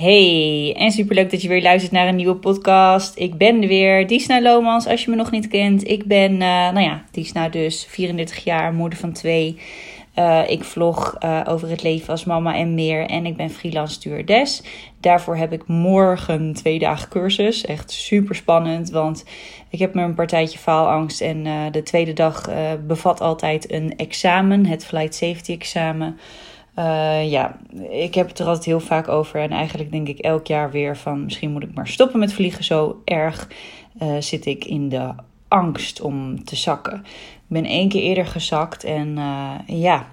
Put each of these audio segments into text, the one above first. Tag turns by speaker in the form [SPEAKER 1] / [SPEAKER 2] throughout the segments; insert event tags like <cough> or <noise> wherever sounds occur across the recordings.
[SPEAKER 1] Hey, en superleuk dat je weer luistert naar een nieuwe podcast. Ik ben er weer, Disna Lomans, als je me nog niet kent. Ik ben, uh, nou ja, Disna dus, 34 jaar, moeder van twee. Uh, ik vlog uh, over het leven als mama en meer. En ik ben freelance stewardess. Daarvoor heb ik morgen twee dagen cursus. Echt super spannend, want ik heb me een partijtje faalangst. En de tweede dag bevat altijd een examen, het Flight Safety examen. Uh, ja, ik heb het er altijd heel vaak over. En eigenlijk denk ik elk jaar weer van misschien moet ik maar stoppen met vliegen. Zo erg uh, zit ik in de angst om te zakken. Ik ben één keer eerder gezakt en uh, ja,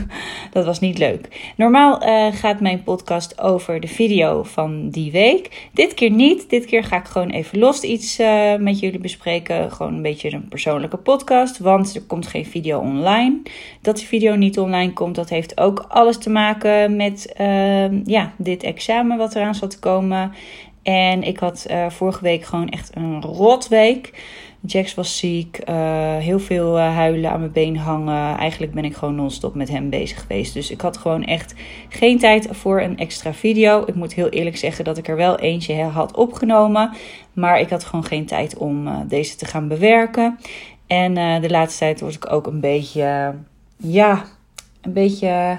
[SPEAKER 1] <laughs> dat was niet leuk. Normaal uh, gaat mijn podcast over de video van die week. Dit keer niet. Dit keer ga ik gewoon even los iets uh, met jullie bespreken. Gewoon een beetje een persoonlijke podcast. Want er komt geen video online. Dat die video niet online komt, dat heeft ook alles te maken met uh, ja, dit examen wat eraan zat te komen. En ik had vorige week gewoon echt een rotweek. Jax was ziek, uh, heel veel uh, huilen aan mijn been hangen. Eigenlijk ben ik gewoon non-stop met hem bezig geweest. Dus ik had gewoon echt geen tijd voor een extra video. Ik moet heel eerlijk zeggen dat ik er wel eentje had opgenomen. Maar ik had gewoon geen tijd om uh, deze te gaan bewerken. En de laatste tijd word ik ook een beetje, ja, een beetje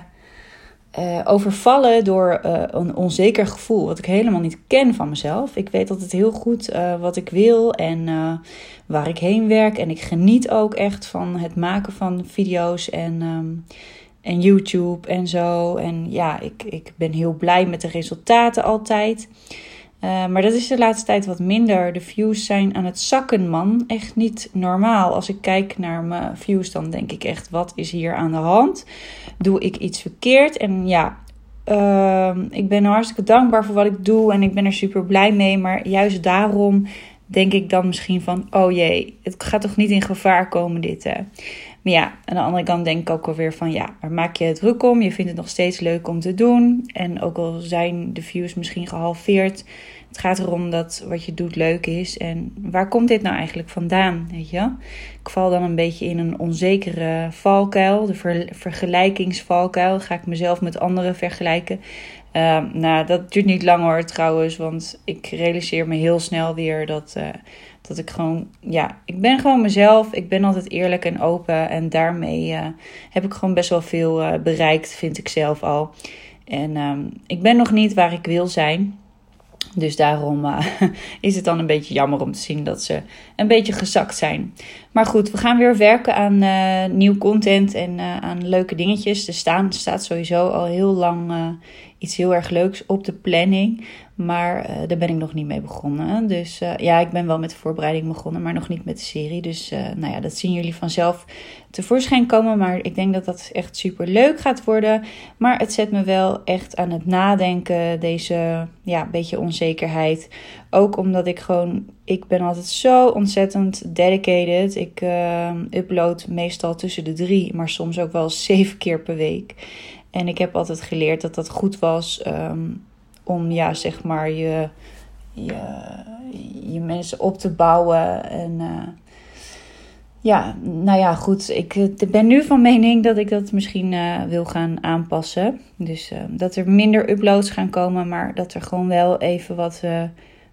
[SPEAKER 1] uh, overvallen door uh, een onzeker gevoel, wat ik helemaal niet ken van mezelf. Ik weet altijd heel goed uh, wat ik wil en waar ik heen werk. En ik geniet ook echt van het maken van video's en, um, en YouTube en zo. En ja, ik, ik ben heel blij met de resultaten altijd. Uh, maar dat is de laatste tijd wat minder. De views zijn aan het zakken, man. Echt niet normaal. Als ik kijk naar mijn views, dan denk ik echt: wat is hier aan de hand? Doe ik iets verkeerd? En ja, uh, ik ben hartstikke dankbaar voor wat ik doe en ik ben er super blij mee. Maar juist daarom denk ik dan misschien van: oh jee, het gaat toch niet in gevaar komen, dit. Hè? Maar ja, aan de andere kant denk ik ook alweer van ja, waar maak je het druk om? Je vindt het nog steeds leuk om te doen. En ook al zijn de views misschien gehalveerd, het gaat erom dat wat je doet leuk is. En waar komt dit nou eigenlijk vandaan? Weet je? Ik val dan een beetje in een onzekere valkuil, de ver vergelijkingsvalkuil. Ga ik mezelf met anderen vergelijken? Uh, nou, dat duurt niet lang hoor trouwens, want ik realiseer me heel snel weer dat. Uh, dat ik gewoon, ja, ik ben gewoon mezelf. Ik ben altijd eerlijk en open. En daarmee uh, heb ik gewoon best wel veel uh, bereikt, vind ik zelf al. En um, ik ben nog niet waar ik wil zijn. Dus daarom uh, <laughs> is het dan een beetje jammer om te zien dat ze een beetje gezakt zijn. Maar goed, we gaan weer werken aan nieuw content en aan leuke dingetjes. Er staan, staat sowieso al heel lang iets heel erg leuks op de planning. Maar uh, daar ben ik nog niet mee begonnen. Dus uh, ja, ik ben wel met de voorbereiding begonnen, maar nog niet met de serie. Dus uh, nou ja, dat zien jullie vanzelf tevoorschijn komen. Maar ik denk dat dat echt super leuk gaat worden. Maar het zet me wel echt aan het nadenken, deze ja, beetje onzekerheid. Ook omdat ik gewoon, ik ben altijd zo ontzettend dedicated. Ik upload meestal tussen de drie, maar soms ook wel zeven keer per week. En ik heb altijd geleerd dat dat goed was um, om ja, zeg maar je, je, je mensen op te bouwen. En uh, ja, nou ja, goed. Ik, ik ben nu van mening dat ik dat misschien uh, wil gaan aanpassen. Dus dat er minder uploads gaan komen, maar dat er gewoon wel even wat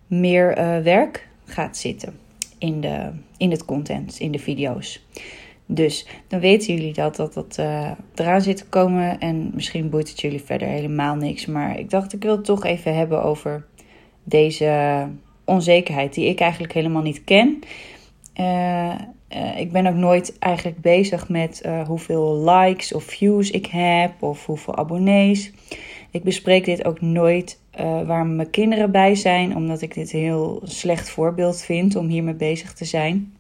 [SPEAKER 1] meer werk gaat zitten in, de, in het content, in de video's. Dus dan weten jullie dat dat, dat uh, eraan zit te komen. En misschien boeit het jullie verder helemaal niks. Maar ik dacht, ik wil het toch even hebben over deze onzekerheid die ik eigenlijk helemaal niet ken. Uh, uh, ik ben ook nooit eigenlijk bezig met hoeveel likes of views ik heb of hoeveel abonnees. Ik bespreek dit ook nooit waar mijn kinderen bij zijn, omdat ik dit een heel slecht voorbeeld vind om hiermee bezig te zijn.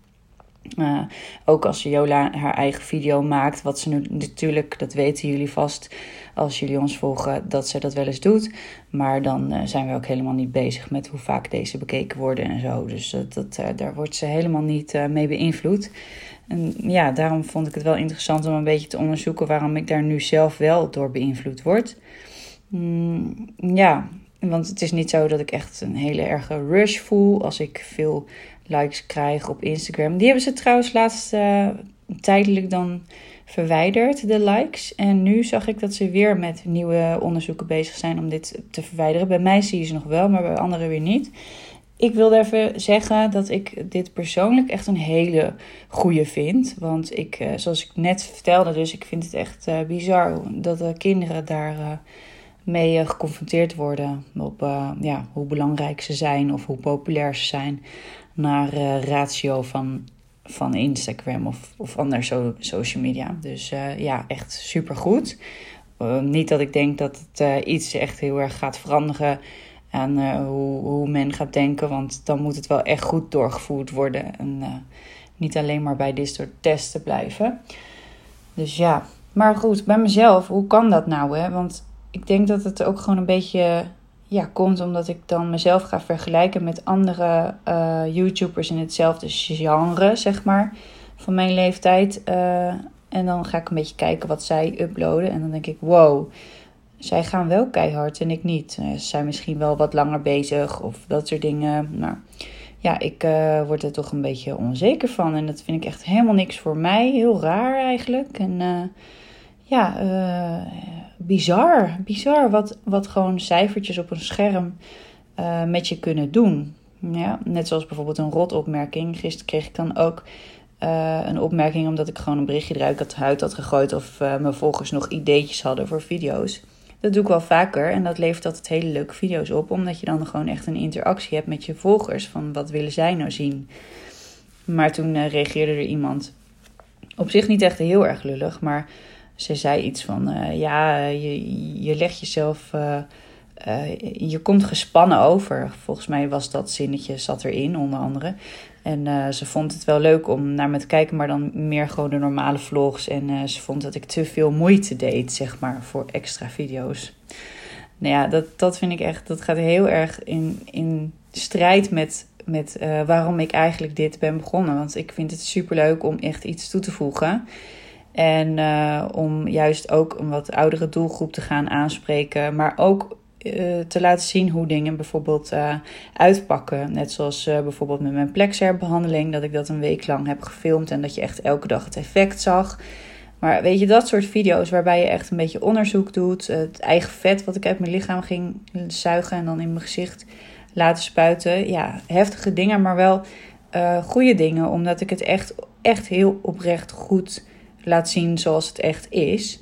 [SPEAKER 1] Uh, ook als Jola haar eigen video maakt, wat ze nu natuurlijk, dat weten jullie vast als jullie ons volgen, dat ze dat wel eens doet. Maar dan uh, zijn we ook helemaal niet bezig met hoe vaak deze bekeken worden en zo. Dus dat, uh, daar wordt ze helemaal niet mee beïnvloed. En ja, daarom vond ik het wel interessant om een beetje te onderzoeken waarom ik daar nu zelf wel door beïnvloed word. Mm, ja, want het is niet zo dat ik echt een hele erge rush voel als ik veel likes krijg op Instagram. Die hebben ze trouwens laatst uh, tijdelijk dan verwijderd, de likes. En nu zag ik dat ze weer met nieuwe onderzoeken bezig zijn om dit te verwijderen. Bij mij zie je ze nog wel, maar bij anderen weer niet. Ik wilde even zeggen dat ik dit persoonlijk echt een hele goede vind. Want ik, eh, zoals ik net vertelde, dus ik vind het echt uh, bizar dat de kinderen daar mee geconfronteerd worden. Op ja, hoe belangrijk ze zijn of hoe populair ze zijn. Naar ratio van, van Instagram of, of andere so social media. Dus ja, echt super goed. niet dat ik denk dat het iets echt heel erg gaat veranderen aan uh, hoe, hoe, men gaat denken. Want dan moet het wel echt goed doorgevoerd worden. En uh, niet alleen maar bij dit soort testen blijven. Dus ja, maar goed, bij mezelf, hoe kan dat nou? Hè? Want ik denk dat het ook gewoon een beetje ja, komt omdat ik dan mezelf ga vergelijken met andere uh, YouTubers in hetzelfde genre, zeg maar, van mijn leeftijd. en dan ga ik een beetje kijken wat zij uploaden. En dan denk ik, wow zij gaan wel keihard en ik niet. Eh, ze zijn misschien wel wat langer bezig of dat soort dingen. Maar ja, ik word er toch een beetje onzeker van. En dat vind ik echt helemaal niks voor mij. Heel raar eigenlijk. En ja, bizar. Bizar wat, wat gewoon cijfertjes op een scherm met je kunnen doen. Ja, net zoals bijvoorbeeld een rotopmerking. Gisteren kreeg ik dan ook een opmerking omdat ik gewoon een berichtje eruit had, huid had gegooid. Of mijn volgers nog ideetjes hadden voor video's. Dat doe ik wel vaker en dat levert altijd hele leuke video's op, omdat je dan gewoon echt een interactie hebt met je volgers van wat willen zij nou zien. Maar toen reageerde er iemand, op zich niet echt heel erg lullig, maar ze zei iets van: uh, ja, je, je legt jezelf. Uh, je komt gespannen over. Volgens mij was dat zinnetje zat erin, onder andere. En ze vond het wel leuk om naar me te kijken, maar dan meer gewoon de normale vlogs. En ze vond dat ik te veel moeite deed, zeg maar, voor extra video's. Nou ja, dat, dat vind ik echt, dat gaat heel erg in, in strijd met, met waarom ik eigenlijk dit ben begonnen. Want ik vind het super leuk om echt iets toe te voegen. En om juist ook een wat oudere doelgroep te gaan aanspreken. Maar ook eh, te laten zien hoe dingen bijvoorbeeld uh, uitpakken. Net zoals bijvoorbeeld met mijn plexherbehandeling, dat ik dat een week lang heb gefilmd en dat je echt elke dag het effect zag. Maar weet je, dat soort video's waarbij je echt een beetje onderzoek doet, het eigen vet wat ik uit mijn lichaam ging zuigen en dan in mijn gezicht laten spuiten. Ja, heftige dingen, maar wel goede dingen, omdat ik het echt, echt heel oprecht goed laat zien zoals het echt is.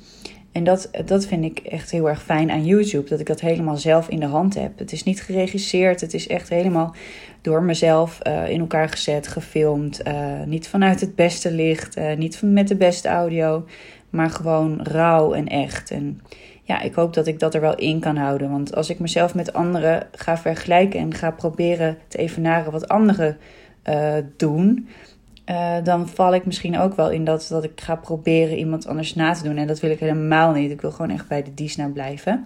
[SPEAKER 1] En dat, dat vind ik echt heel erg fijn aan YouTube. Dat ik dat helemaal zelf in de hand heb. Het is niet geregisseerd. Het is echt helemaal door mezelf uh, in elkaar gezet, gefilmd. Uh, niet vanuit het beste licht. Uh, niet met de beste audio. Maar gewoon rauw en echt. En ja, ik hoop dat ik dat er wel in kan houden. Want als ik mezelf met anderen ga vergelijken en ga proberen te evenaren wat anderen doen uh, dan val ik misschien ook wel in dat, dat ik ga proberen iemand anders na te doen. En dat wil ik helemaal niet. Ik wil gewoon echt bij de Disna blijven.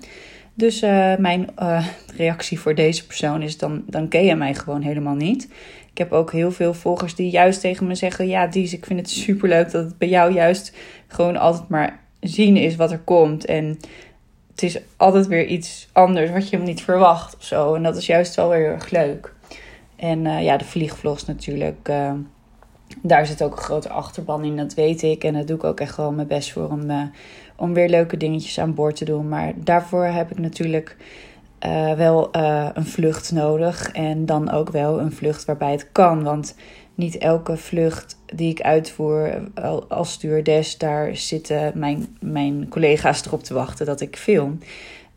[SPEAKER 1] Dus uh, mijn uh, <laughs> reactie voor deze persoon is: dan, dan ken je mij gewoon helemaal niet. Ik heb ook heel veel volgers die juist tegen me zeggen: Ja, Dies, ik vind het superleuk dat het bij jou juist gewoon altijd maar zien is wat er komt. En het is altijd weer iets anders wat je hem niet verwacht of zo. En dat is juist wel weer heel erg leuk. En ja, de vliegvlogs natuurlijk daar zit ook een grote achterban in, dat weet ik. En daar doe ik ook echt wel mijn best voor om, uh, om weer leuke dingetjes aan boord te doen. Maar daarvoor heb ik natuurlijk uh, wel uh, een vlucht nodig. En dan ook wel een vlucht waarbij het kan. Want niet elke vlucht die ik uitvoer als stewardess, daar zitten mijn, mijn collega's erop te wachten dat ik film.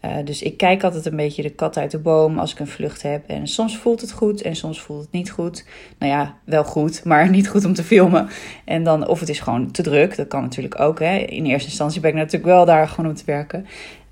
[SPEAKER 1] Uh, dus ik kijk altijd een beetje de kat uit de boom als ik een vlucht heb. En soms voelt het goed en soms voelt het niet goed. Nou ja, wel goed, <laughs> maar niet goed om te filmen. En dan, of het is gewoon te druk, dat kan natuurlijk ook. Hè. In eerste instantie ben ik natuurlijk wel daar gewoon om te werken.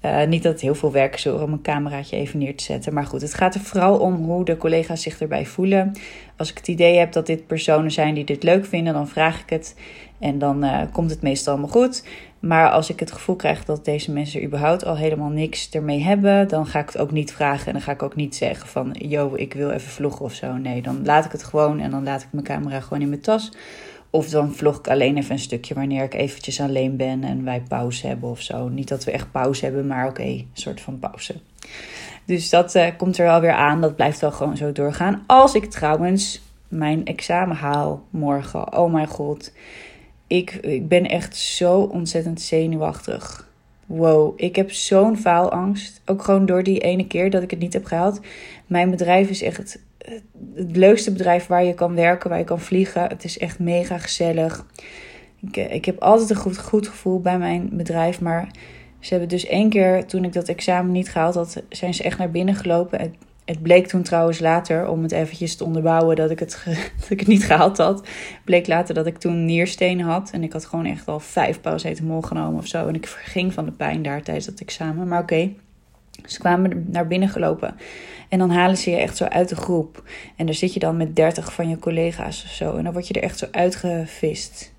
[SPEAKER 1] Uh, niet dat het heel veel werk is om een cameraatje even neer te zetten. Maar goed, het gaat er vooral om hoe de collega's zich erbij voelen. Als ik het idee heb dat dit personen zijn die dit leuk vinden, dan vraag ik het. En dan uh, komt het meestal allemaal goed. Maar als ik het gevoel krijg dat deze mensen überhaupt al helemaal niks ermee hebben, dan ga ik het ook niet vragen. En dan ga ik ook niet zeggen van, yo, ik wil even vloggen of zo. Nee, dan laat ik het gewoon en dan laat ik mijn camera gewoon in mijn tas. Of dan vlog ik alleen even een stukje wanneer ik eventjes alleen ben en wij pauze hebben of zo. Niet dat we echt pauze hebben, maar oké, een soort van pauze. Dus dat uh, komt er wel weer aan. Dat blijft wel gewoon zo doorgaan. Als ik trouwens mijn examen haal morgen. Oh mijn god. Ik, ik ben echt zo ontzettend zenuwachtig. Wow, ik heb zo'n faalangst. Ook gewoon door die ene keer dat ik het niet heb gehaald. Mijn bedrijf is echt het, leukste bedrijf waar je kan werken, waar je kan vliegen. Het is echt mega gezellig. Ik, eh, ik heb altijd een goed, goed gevoel bij mijn bedrijf. Maar ze hebben dus één keer, toen ik dat examen niet gehaald had, zijn ze echt naar binnen gelopen. Het bleek toen trouwens later, om het eventjes te onderbouwen dat ik het, <laughs> dat ik het niet gehaald had. Bleek later dat ik toen nierstenen had. En ik had gewoon echt al vijf paracetamol genomen of zo. En ik verging van de pijn daar tijdens dat examen. Maar oké, ze kwamen naar binnen gelopen. En dan halen ze je echt zo uit de groep. En daar zit je dan met dertig van je collega's of zo. En dan word je er echt zo uitgevist.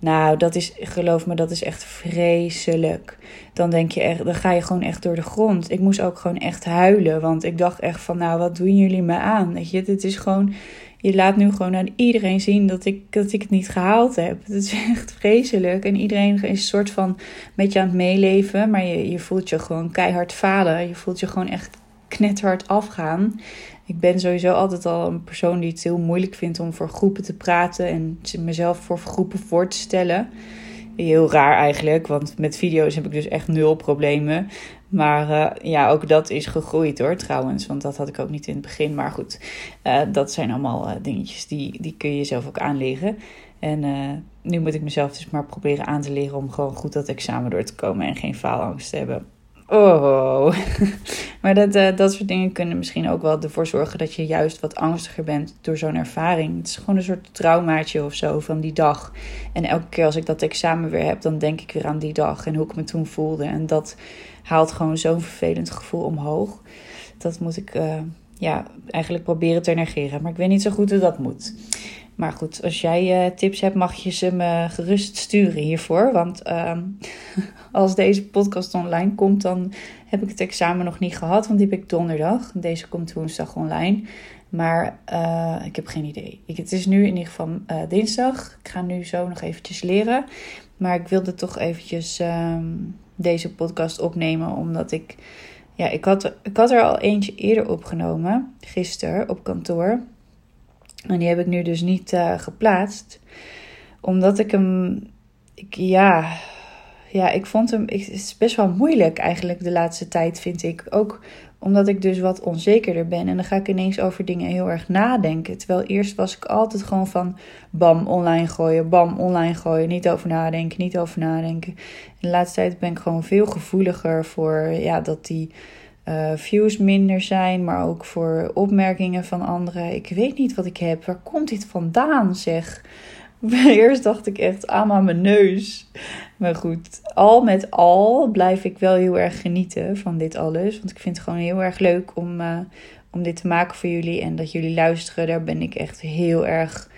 [SPEAKER 1] Nou, dat is, geloof me, dat is echt vreselijk. Dan denk je echt, dan ga je gewoon echt door de grond. Ik moest ook gewoon echt huilen, want ik dacht echt van, nou, wat doen jullie me aan? Weet je, dit is gewoon, je laat nu gewoon aan iedereen zien dat ik, dat ik het niet gehaald heb. Het is <laughs> echt vreselijk. En iedereen is een soort van met je aan het meeleven, maar je, je voelt je gewoon keihard falen. Je voelt je gewoon echt knethard afgaan. Ik ben sowieso altijd al een persoon die het heel moeilijk vindt om voor groepen te praten en mezelf voor groepen voor te stellen. Heel raar eigenlijk, want met video's heb ik dus echt nul problemen. Maar uh, ja, ook dat is gegroeid hoor trouwens, want dat had ik ook niet in het begin. Maar goed, uh, dat zijn allemaal uh, dingetjes die, die kun je zelf ook aanleren. En nu moet ik mezelf dus maar proberen aan te leren om gewoon goed dat examen door te komen en geen faalangst te hebben. Oh, <laughs> maar dat, uh, dat soort dingen kunnen misschien ook wel ervoor zorgen dat je juist wat angstiger bent door zo'n ervaring. Het is gewoon een soort traumaatje of zo van die dag. En elke keer als ik dat examen weer heb, dan denk ik weer aan die dag en hoe ik me toen voelde. En dat haalt gewoon zo'n vervelend gevoel omhoog. Dat moet ik uh, ja, eigenlijk proberen te negeren. Maar ik weet niet zo goed hoe dat moet. Maar goed, als jij uh, tips hebt, mag je ze me gerust sturen hiervoor. Want uh, <laughs> als deze podcast online komt, dan heb ik het examen nog niet gehad. Want die heb ik donderdag. Deze komt woensdag online. Maar uh, ik heb geen idee. Ik, het is nu in ieder geval uh, dinsdag. Ik ga nu zo nog eventjes leren. Maar ik wilde toch eventjes um, deze podcast opnemen. Omdat ik... Ja, ik had, ik had er al eentje eerder opgenomen. Gisteren op kantoor. En die heb ik nu dus niet uh, geplaatst. Omdat ik hem... Ik, ja, ja, ik vond hem. het is best wel moeilijk eigenlijk de laatste tijd, vind ik. Ook omdat ik dus wat onzekerder ben. En dan ga ik ineens over dingen heel erg nadenken. Terwijl eerst was ik altijd gewoon van bam, online gooien, bam, online gooien. Niet over nadenken, niet over nadenken. En de laatste tijd ben ik gewoon veel gevoeliger voor ja, dat die uh, views minder zijn. Maar ook voor opmerkingen van anderen. Ik weet niet wat ik heb. Waar komt dit vandaan, zeg? <laughs> Eerst dacht ik echt aan mijn neus. Maar goed, al met al blijf ik wel heel erg genieten van dit alles. Want ik vind het gewoon heel erg leuk om, uh, om dit te maken voor jullie. En dat jullie luisteren, daar ben ik echt heel erg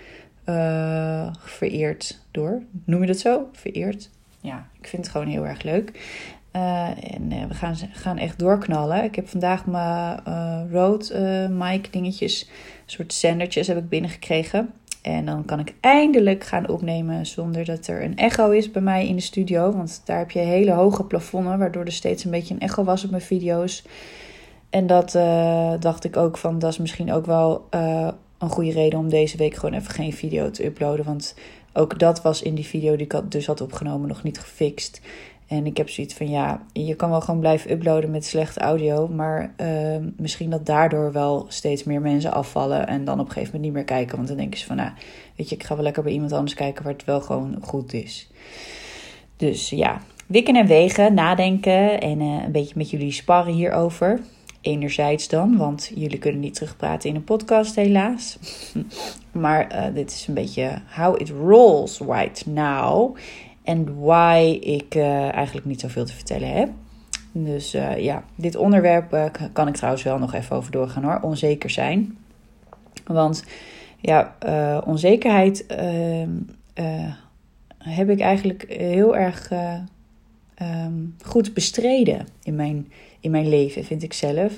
[SPEAKER 1] uh, vereerd door. Noem je dat zo? Vereerd? Ja, ik vind het gewoon heel erg leuk. Uh, en we gaan, gaan echt doorknallen. Ik heb vandaag mijn road mic dingetjes, soort zendertjes heb ik binnengekregen. En dan kan ik eindelijk gaan opnemen zonder dat er een echo is bij mij in de studio. Want daar heb je hele hoge plafonnen, waardoor er steeds een beetje een echo was op mijn video's. En dat dacht ik ook van, dat is misschien ook wel een goede reden om deze week gewoon even geen video te uploaden. Want ook dat was in die video die ik dus had opgenomen nog niet gefixt. En ik heb zoiets van ja, je kan wel gewoon blijven uploaden met slechte audio. Maar uh, misschien dat daardoor wel steeds meer mensen afvallen. En dan op een gegeven moment niet meer kijken. Want dan denken ze van nou, weet je, ik ga wel lekker bij iemand anders kijken waar het wel gewoon goed is. Dus ja, wikken en wegen, nadenken en uh, een beetje met jullie sparren hierover. Enerzijds dan, want jullie kunnen niet terugpraten in een podcast helaas. <laughs> maar uh, dit is een beetje how it rolls right now. En why ik uh, eigenlijk niet zoveel te vertellen heb. Dus uh, ja, dit onderwerp uh, kan ik trouwens wel nog even over doorgaan hoor. Onzeker zijn. Want ja, onzekerheid ehm, heb ik eigenlijk heel erg um, goed bestreden in mijn, in mijn leven, vind ik zelf.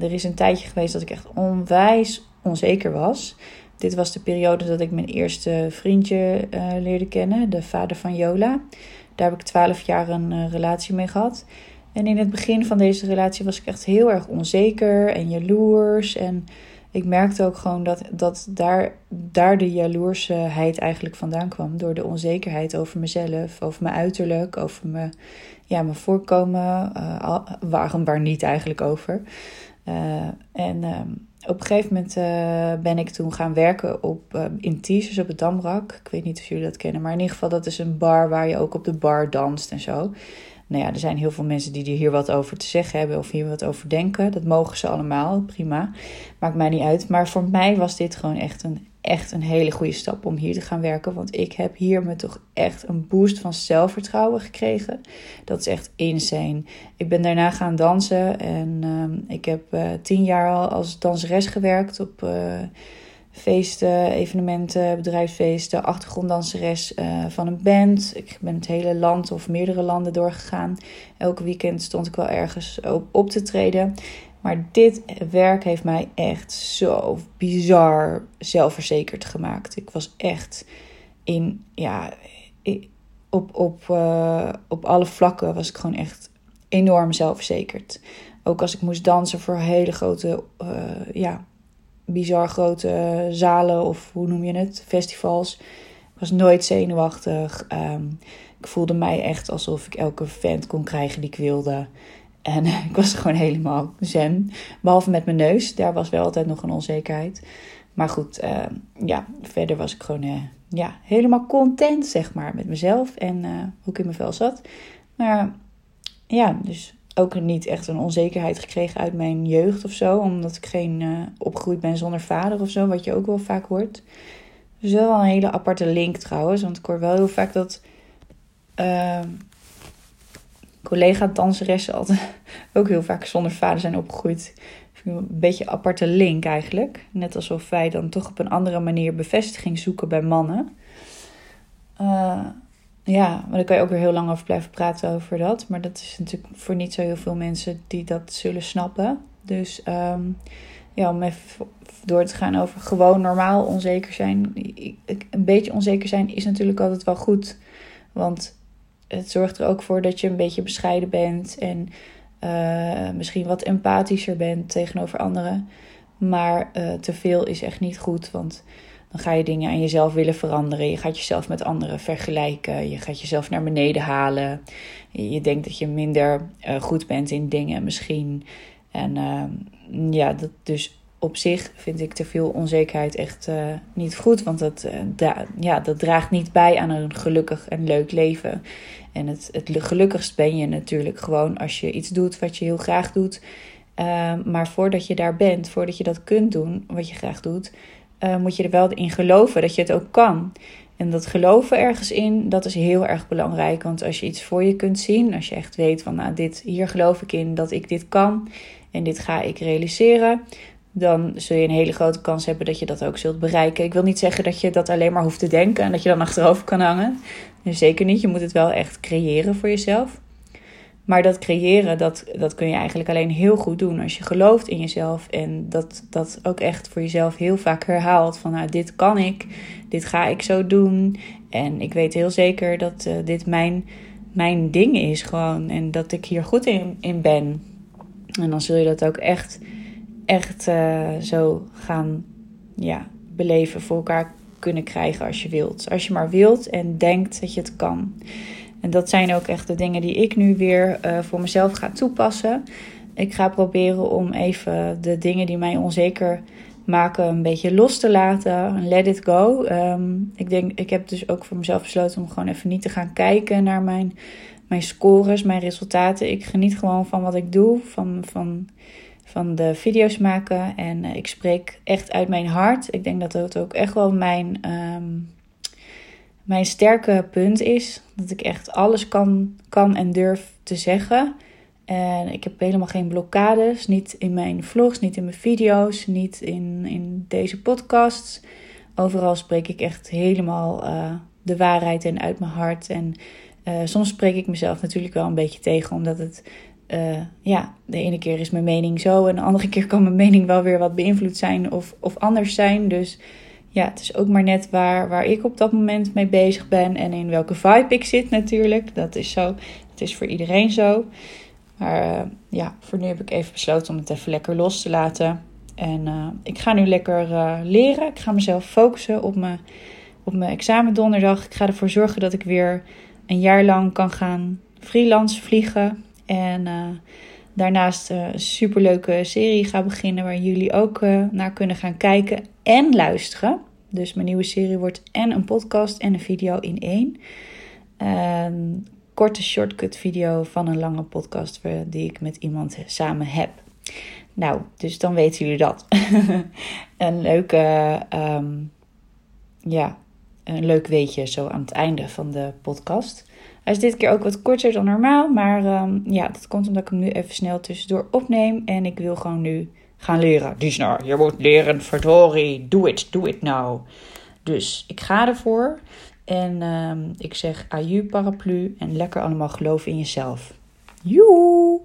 [SPEAKER 1] er is een tijdje geweest dat ik echt onwijs onzeker was. Dit was de periode dat ik mijn eerste vriendje uh, leerde kennen, de vader van Jola. Daar heb ik twaalf jaar een uh, relatie mee gehad. En in het begin van deze relatie was ik echt heel erg onzeker en jaloers. En, ik merkte ook gewoon dat, dat daar, daar de jaloersheid eigenlijk vandaan kwam. Door de onzekerheid over mezelf, over mijn uiterlijk, over mijn, ja, mijn voorkomen. Uh, waarom, waar niet eigenlijk over. En ehm, op een gegeven moment uh, ben ik toen gaan werken op, in Teasers op het Damrak. Ik weet niet of jullie dat kennen, maar in ieder geval dat is een bar waar je ook op de bar danst en zo nou ja, er zijn heel veel mensen die hier wat over te zeggen hebben of hier wat over denken. Dat mogen ze allemaal, prima. Maakt mij niet uit. Maar voor mij was dit gewoon echt een, echt een hele goede stap om hier te gaan werken. Want ik heb hier me toch echt een boost van zelfvertrouwen gekregen. Dat is echt insane. Ik ben daarna gaan dansen en uh, ik heb uh, tien jaar al als danseres gewerkt op... Uh, feesten, evenementen, bedrijfsfeesten, achtergronddanseres uh, van een band. Ik ben het hele land of meerdere landen doorgegaan. Elke weekend stond ik wel ergens op, op te treden. Maar dit werk heeft mij echt zo bizar zelfverzekerd gemaakt. Ik was echt in, ja, op, op, uh, op alle vlakken was ik gewoon echt enorm zelfverzekerd. Ook als ik moest dansen voor hele grote, uh, ja, bizar grote zalen of hoe noem je het, festivals. Ik was nooit zenuwachtig. Um, ik voelde mij echt alsof ik elke vent kon krijgen die ik wilde. En ik was gewoon helemaal zen. Behalve met mijn neus, daar was wel altijd nog een onzekerheid. Maar goed, uh, ja, verder was ik gewoon uh, ja, helemaal content, zeg maar, met mezelf en hoe ik in mijn vel zat. Maar ja, dus ook niet echt een onzekerheid gekregen uit mijn jeugd of zo. Omdat ik geen opgegroeid ben zonder vader of zo. Wat je ook wel vaak hoort. Dus wel een hele aparte link trouwens. Want ik hoor wel heel vaak dat collega-danseressen altijd <laughs> ook heel vaak zonder vader zijn opgegroeid. Een beetje een aparte link eigenlijk. Net alsof wij dan toch op een andere manier bevestiging zoeken bij mannen. Uh, ja, maar daar kan je ook weer heel lang over blijven praten over dat. Maar dat is natuurlijk voor niet zo heel veel mensen die dat zullen snappen. Dus um, ja, om even door te gaan over gewoon normaal onzeker zijn. Een beetje onzeker zijn is natuurlijk altijd wel goed. Want het zorgt er ook voor dat je een beetje bescheiden bent. En uh, misschien wat empathischer bent tegenover anderen. Maar uh, te veel is echt niet goed. Want dan ga je dingen aan jezelf willen veranderen. Je gaat jezelf met anderen vergelijken. Je gaat jezelf naar beneden halen. Je denkt dat je minder uh, goed bent in dingen misschien. En uh, ja, dat dus op zich vind ik te veel onzekerheid echt uh, niet goed. Want dat, ja, dat draagt niet bij aan een gelukkig en leuk leven. En het, het gelukkigst ben je natuurlijk gewoon als je iets doet wat je heel graag doet. maar voordat je daar bent, voordat je dat kunt doen wat je graag doet, uh, moet je er wel in geloven dat je het ook kan. En dat geloven ergens in, dat is heel erg belangrijk. Want als je iets voor je kunt zien, als je echt weet van, nou, dit, hier geloof ik in dat ik dit kan en dit ga ik realiseren, dan zul je een hele grote kans hebben dat je dat ook zult bereiken. Ik wil niet zeggen dat je dat alleen maar hoeft te denken en dat je dan achterover kan hangen. zeker niet. Je moet het wel echt creëren voor jezelf. Maar dat creëren, dat, dat kun je eigenlijk alleen heel goed doen als je gelooft in jezelf. En dat, dat ook echt voor jezelf heel vaak herhaalt. Van nou, dit kan ik, dit ga ik zo doen. En ik weet heel zeker dat uh, dit mijn, mijn ding is gewoon. En dat ik hier goed in, in ben. En dan zul je dat ook echt, echt uh, zo gaan ja, beleven voor elkaar kunnen krijgen als je wilt. Als je maar wilt en denkt dat je het kan. En dat zijn ook echt de dingen die ik nu weer uh, voor mezelf ga toepassen. Ik ga proberen om even de dingen die mij onzeker maken een beetje los te laten. Let it go. Um, ik, denk, ik heb dus ook voor mezelf besloten om gewoon even niet te gaan kijken naar mijn, mijn scores, mijn resultaten. Ik geniet gewoon van wat ik doe, van, van, van de video's maken. En uh, ik spreek echt uit mijn hart. Ik denk dat dat ook echt wel mijn... Um, mijn sterke punt is dat ik echt alles kan, kan en durf te zeggen. En ik heb helemaal geen blokkades. Niet in mijn vlogs, niet in mijn video's, niet in, in deze podcasts. Overal spreek ik echt helemaal uh, de waarheid en uit mijn hart. En uh, soms spreek ik mezelf natuurlijk wel een beetje tegen, omdat het. Uh, ja, de ene keer is mijn mening zo en de andere keer kan mijn mening wel weer wat beïnvloed zijn of, of anders zijn. Dus ja, het is ook maar net waar, waar ik op dat moment mee bezig ben en in welke vibe ik zit natuurlijk. Dat is zo. Het is voor iedereen zo. Maar uh, ja, voor nu heb ik even besloten om het even lekker los te laten. En uh, ik ga nu lekker leren. Ik ga mezelf focussen op mijn, op mijn examen donderdag. Ik ga ervoor zorgen dat ik weer een jaar lang kan gaan freelance vliegen. En uh, daarnaast een superleuke serie ga beginnen waar jullie ook naar kunnen gaan kijken en luisteren. Dus mijn nieuwe serie wordt en een podcast en een video in één. Een korte shortcut video van een lange podcast die ik met iemand samen heb. Nou, dus dan weten jullie dat. <laughs> een leuke, um, ja, een leuk weetje zo aan het einde van de podcast. Hij is dit keer ook wat korter dan normaal, maar um, ja, dat komt omdat ik hem nu even snel tussendoor opneem. En ik wil gewoon nu gaan leren. Disna, je moet leren, verdorie, do it, do it now. Dus ik ga ervoor en um, ik zeg aju paraplu en lekker allemaal geloven in jezelf. Joe!